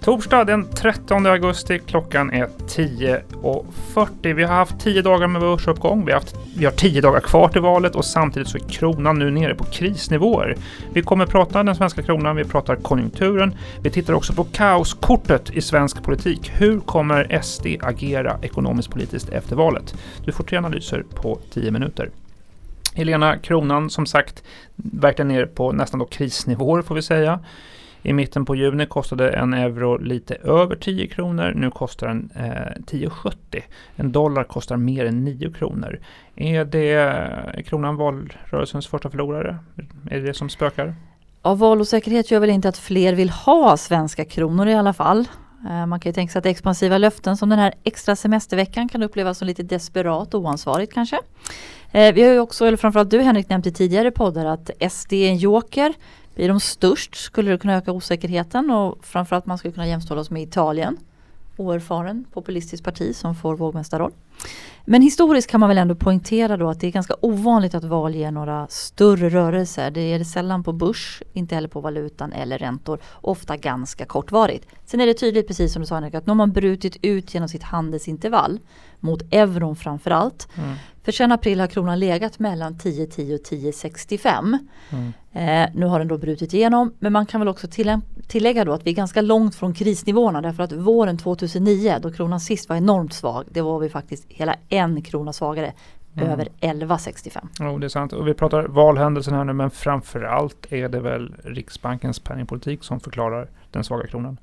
Torsdag den 13 augusti, klockan är 10.40. Vi har haft 10 dagar med börsuppgång. Vi har, haft, vi har 10 dagar kvar till valet och samtidigt så är kronan nu nere på krisnivåer. Vi kommer prata den svenska kronan, vi pratar konjunkturen. Vi tittar också på kaoskortet i svensk politik. Hur kommer SD agera ekonomiskt politiskt efter valet? Du får tre analyser på 10 minuter. Helena, kronan som sagt verkligen ner på nästan då krisnivåer får vi säga. I mitten på juni kostade en euro lite över 10 kronor. Nu kostar den eh, 10,70. En dollar kostar mer än 9 kronor. Är, det, är kronan valrörelsens första förlorare? Är det det som spökar? Ja, valosäkerhet gör väl inte att fler vill ha svenska kronor i alla fall. Eh, man kan ju tänka sig att expansiva löften som den här extra semesterveckan kan upplevas som lite desperat och oansvarigt kanske. Eh, vi har ju också, eller framförallt du Henrik nämnt i tidigare poddar att SD är en joker. Blir de störst skulle det kunna öka osäkerheten och framförallt man skulle kunna jämställa oss med Italien. Oerfaren populistiskt parti som får vågmästarroll. Men historiskt kan man väl ändå poängtera då att det är ganska ovanligt att val ger några större rörelser. Det är det sällan på börs, inte heller på valutan eller räntor. Ofta ganska kortvarigt. Sen är det tydligt, precis som du sa Henrik, att nu har man brutit ut genom sitt handelsintervall mot euron framförallt. Mm. För sedan april har kronan legat mellan 10,10 och 10,65. Mm. Eh, nu har den då brutit igenom men man kan väl också tillägga då att vi är ganska långt från krisnivåerna därför att våren 2009 då kronan sist var enormt svag det var vi faktiskt hela en krona svagare mm. över 11,65. Jo, det är sant. Och vi pratar valhändelsen här nu men framförallt är det väl Riksbankens penningpolitik som förklarar den svaga kronan.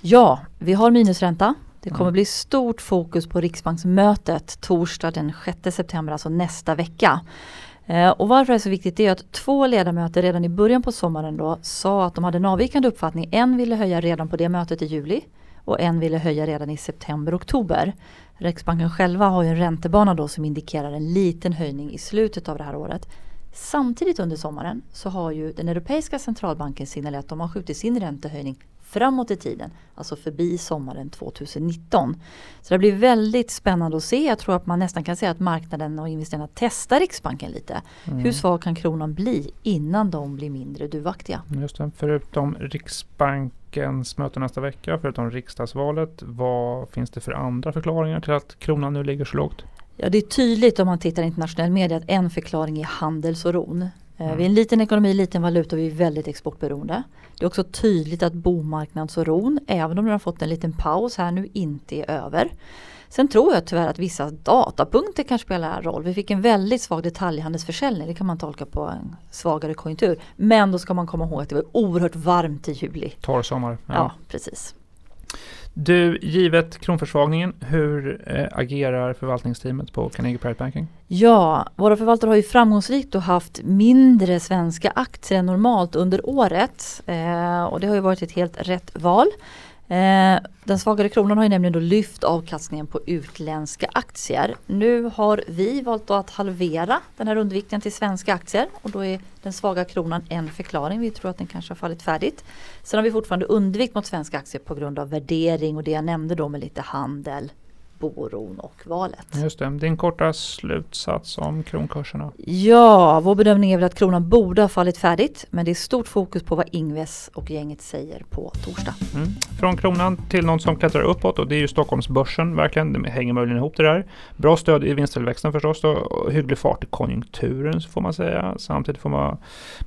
Ja, vi har minusränta. Det kommer mm. bli stort fokus på Riksbanksmötet torsdag den 6 september, alltså nästa vecka. Eh, och varför det är så viktigt är att två ledamöter redan i början på sommaren då sa att de hade en avvikande uppfattning. En ville höja redan på det mötet i juli och en ville höja redan i september-oktober. Riksbanken själva har ju en räntebana då som indikerar en liten höjning i slutet av det här året. Samtidigt under sommaren så har ju den Europeiska centralbanken signalerat att de har skjutit sin räntehöjning framåt i tiden, alltså förbi sommaren 2019. Så det blir väldigt spännande att se. Jag tror att man nästan kan säga att marknaden och investerarna testar Riksbanken lite. Mm. Hur svag kan kronan bli innan de blir mindre duvaktiga? Just det. Förutom Riksbankens möte nästa vecka, förutom riksdagsvalet, vad finns det för andra förklaringar till att kronan nu ligger så lågt? Ja, det är tydligt om man tittar internationell media att en förklaring är handelsoron. Eh, mm. Vi är en liten ekonomi, liten valuta och vi är väldigt exportberoende. Det är också tydligt att bomarknadsoron, även om den har fått en liten paus här nu, inte är över. Sen tror jag tyvärr att vissa datapunkter kan spela roll. Vi fick en väldigt svag detaljhandelsförsäljning. Det kan man tolka på en svagare konjunktur. Men då ska man komma ihåg att det var oerhört varmt i juli. Torr sommar. Ja. ja, precis. Du, givet kronförsvagningen, hur eh, agerar förvaltningsteamet på Carnegie Private Banking? Ja, våra förvaltare har ju framgångsrikt och haft mindre svenska aktier än normalt under året. Eh, och det har ju varit ett helt rätt val. Eh, den svagare kronan har ju nämligen då lyft avkastningen på utländska aktier. Nu har vi valt att halvera den här undervikten till svenska aktier och då är den svaga kronan en förklaring. Vi tror att den kanske har fallit färdigt. Sen har vi fortfarande undervikt mot svenska aktier på grund av värdering och det jag nämnde då med lite handel Boron och valet. Just det, din korta slutsats om kronkurserna? Ja, vår bedömning är väl att kronan borde ha fallit färdigt men det är stort fokus på vad Ingves och gänget säger på torsdag. Mm. Från kronan till något som klättrar uppåt och det är ju Stockholmsbörsen verkligen. Det hänger möjligen ihop det där. Bra stöd i vinsttillväxten förstås då, och hygglig fart i konjunkturen får man säga. Samtidigt får man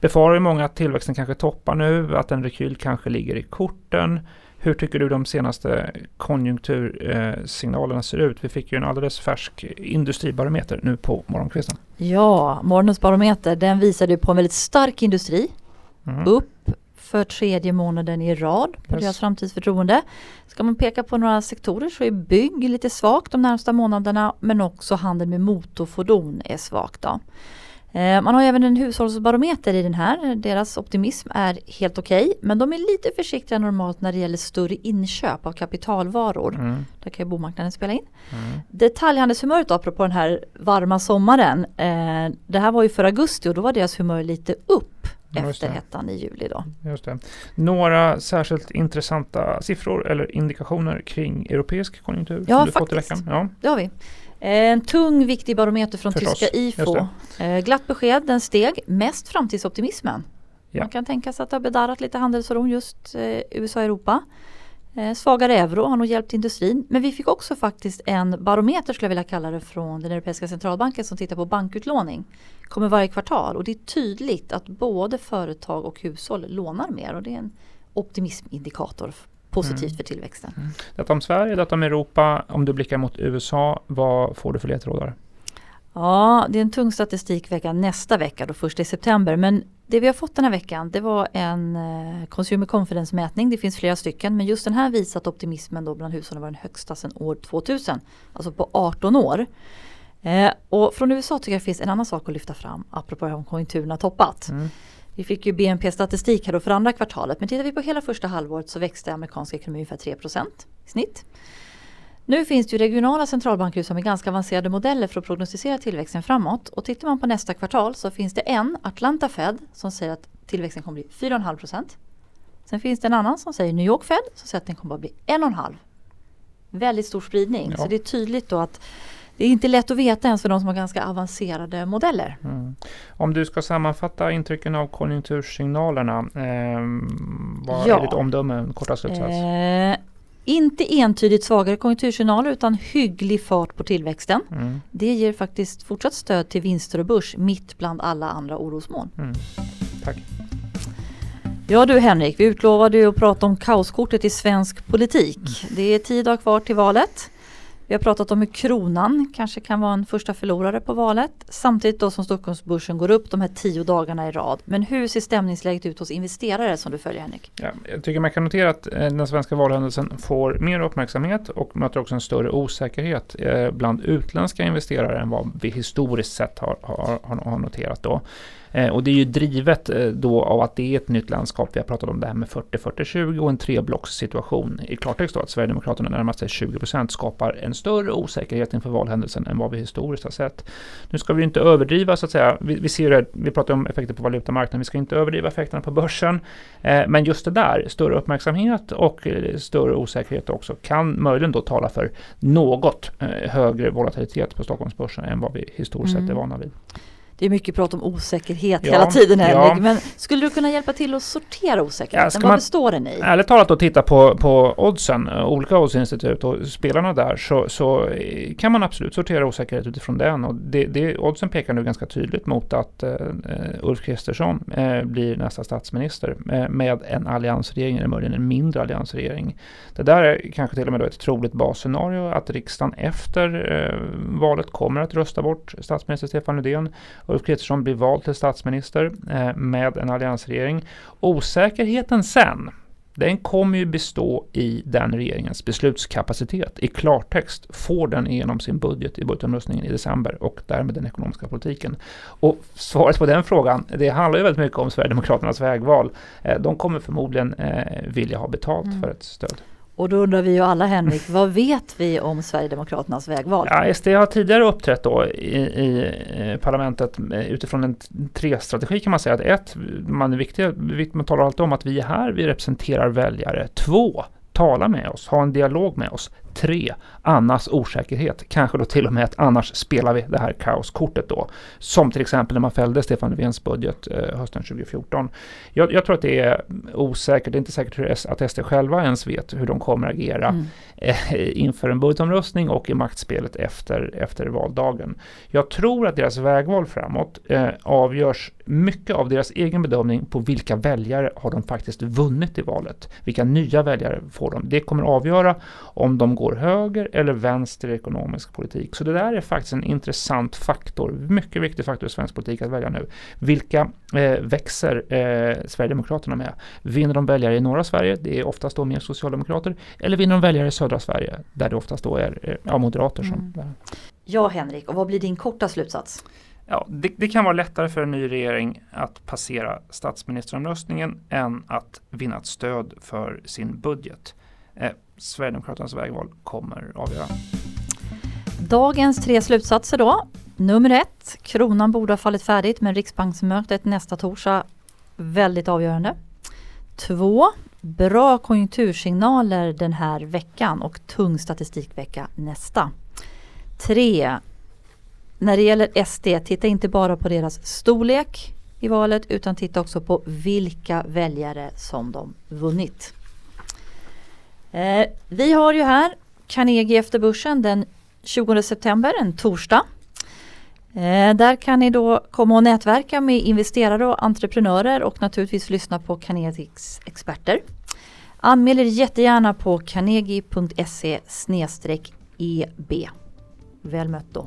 befara i många att tillväxten kanske toppar nu, att en rekyl kanske ligger i korten. Hur tycker du de senaste konjunktursignalerna ser ut? Vi fick ju en alldeles färsk industribarometer nu på morgonkvisten. Ja, morgonens barometer den visade på en väldigt stark industri. Mm. Upp för tredje månaden i rad på yes. deras framtidsförtroende. Ska man peka på några sektorer så är bygg lite svagt de närmsta månaderna men också handel med motorfordon är svagt. Då. Eh, man har även en hushållsbarometer i den här. Deras optimism är helt okej. Okay, men de är lite försiktiga normalt när det gäller större inköp av kapitalvaror. Mm. Där kan ju bomarknaden spela in. Mm. Detaljhandelshumöret apropå den här varma sommaren. Eh, det här var ju för augusti och då var deras humör lite upp. efter hettan i juli. Då. Just det. Några särskilt intressanta siffror eller indikationer kring europeisk konjunktur? Ja, faktiskt. Ja. Det har vi. En tung viktig barometer från Förstås. tyska IFO. Eh, glatt besked, den steg mest framtidsoptimismen. Ja. Man kan tänka sig att det har bedarrat lite handelsoro just eh, USA och Europa. Eh, svagare euro har nog hjälpt industrin. Men vi fick också faktiskt en barometer skulle jag vilja kalla det från den Europeiska centralbanken som tittar på bankutlåning. Kommer varje kvartal och det är tydligt att både företag och hushåll lånar mer och det är en optimismindikator positivt mm. för tillväxten. Mm. Detta om Sverige, detta om Europa. Om du blickar mot USA, vad får du för ledtrådar? Ja, det är en tung statistikvecka nästa vecka då först i september. Men det vi har fått den här veckan det var en eh, Consumer Confidence mätning. Det finns flera stycken men just den här visar att optimismen då bland hushållen var den högsta sedan år 2000. Alltså på 18 år. Eh, och från USA tycker jag det finns en annan sak att lyfta fram apropå om konjunkturen har toppat. Mm. Vi fick ju BNP-statistik här då för andra kvartalet men tittar vi på hela första halvåret så växte amerikanska ekonomin ungefär 3 i snitt. Nu finns det ju regionala centralbanker som är ganska avancerade modeller för att prognostisera tillväxten framåt. Och tittar man på nästa kvartal så finns det en, Atlanta Fed, som säger att tillväxten kommer bli 4,5 procent. Sen finns det en annan som säger New York Fed som säger att den kommer att bli 1,5. Väldigt stor spridning. Ja. Så det är tydligt då att det är inte lätt att veta ens för de som har ganska avancerade modeller. Mm. Om du ska sammanfatta intrycken av konjunktursignalerna, eh, vad ja. är ditt omdöme, korta slutsats? Eh, inte entydigt svagare konjunktursignaler utan hygglig fart på tillväxten. Mm. Det ger faktiskt fortsatt stöd till vinster och börs mitt bland alla andra orosmoln. Mm. Tack. Ja du Henrik, vi utlovade ju att prata om kaoskortet i svensk politik. Mm. Det är tio dagar kvar till valet. Vi har pratat om hur kronan kanske kan vara en första förlorare på valet. Samtidigt då som Stockholmsbörsen går upp de här tio dagarna i rad. Men hur ser stämningsläget ut hos investerare som du följer Henrik? Ja, jag tycker man kan notera att eh, den svenska valhändelsen får mer uppmärksamhet och möter också en större osäkerhet eh, bland utländska investerare än vad vi historiskt sett har, har, har noterat då. Eh, och det är ju drivet eh, då av att det är ett nytt landskap. Vi har pratat om det här med 40-40-20 och en treblockssituation. I klartext då att Sverigedemokraterna närmar sig 20 procent skapar en större osäkerhet inför valhändelsen än vad vi historiskt har sett. Nu ska vi inte överdriva så att säga. Vi, vi ser det, vi pratar om effekter på valutamarknaden. Vi ska inte överdriva effekterna på börsen. Eh, men just det där, större uppmärksamhet och större osäkerhet också kan möjligen då tala för något högre volatilitet på Stockholmsbörsen än vad vi historiskt mm. sett är vana vid. Det är mycket prat om osäkerhet ja, hela tiden Henrik. Ja. Men skulle du kunna hjälpa till att sortera osäkerheten? Ja, Vad består den i? Ärligt talat att titta på, på oddsen, eh, olika oddsinstitut och spelarna där så, så eh, kan man absolut sortera osäkerhet utifrån den. Och det, det, oddsen pekar nu ganska tydligt mot att uh, Ulf Kristersson uh, blir nästa statsminister uh, med en alliansregering eller möjligen en mindre alliansregering. Det där är kanske till och med ett troligt basscenario att riksdagen efter valet kommer att rösta bort statsminister Stefan Löfven Ulf Kristersson blir vald till statsminister eh, med en alliansregering. Osäkerheten sen, den kommer ju bestå i den regeringens beslutskapacitet. I klartext får den igenom sin budget i budgetomröstningen i december och därmed den ekonomiska politiken. Och svaret på den frågan, det handlar ju väldigt mycket om Sverigedemokraternas vägval. Eh, de kommer förmodligen eh, vilja ha betalt mm. för ett stöd. Och då undrar vi ju alla Henrik, vad vet vi om Sverigedemokraternas vägval? Ja, SD har tidigare uppträtt då i, i eh, parlamentet eh, utifrån en tre-strategi kan man säga. Att ett, man är viktig, man talar alltid om att vi är här, vi representerar väljare. Två, tala med oss, ha en dialog med oss. Tre, annars osäkerhet. Kanske då till och med att annars spelar vi det här kaoskortet då. Som till exempel när man fällde Stefan Löfvens budget eh, hösten 2014. Jag, jag, tror att det är osäkert, det är inte säkert att SD själva ens vet hur de kommer agera mm. eh, inför en budgetomröstning och i maktspelet efter, efter valdagen. Jag tror att deras vägval framåt eh, avgörs mycket av deras egen bedömning på vilka väljare har de faktiskt vunnit i valet. Vilka nya väljare får de? Det kommer avgöra om de går höger eller vänster i ekonomisk politik. Så det där är faktiskt en intressant faktor, mycket viktig faktor i svensk politik att välja nu. Vilka eh, växer eh, Sverigedemokraterna med? Vinner de väljare i norra Sverige, det är oftast då mer socialdemokrater, eller vinner de väljare i södra Sverige, där det oftast då är eh, ja, moderater som... Mm. Ja Henrik, och vad blir din korta slutsats? Ja, det, det, kan vara lättare för en ny regering att passera statsministeromröstningen än att vinna ett stöd för sin budget. Eh, Sverigedemokraternas vägval kommer avgöra. Dagens tre slutsatser då. Nummer ett, kronan borde ha fallit färdigt men Riksbanksmötet nästa torsdag väldigt avgörande. Två, bra konjunktursignaler den här veckan och tung statistikvecka nästa. Tre, när det gäller SD, titta inte bara på deras storlek i valet utan titta också på vilka väljare som de vunnit. Eh, vi har ju här Carnegie efter börsen den 20 september, en torsdag. Eh, där kan ni då komma och nätverka med investerare och entreprenörer och naturligtvis lyssna på Carnegies experter. Anmäl er jättegärna på carnegie.se eb. Väl mött då.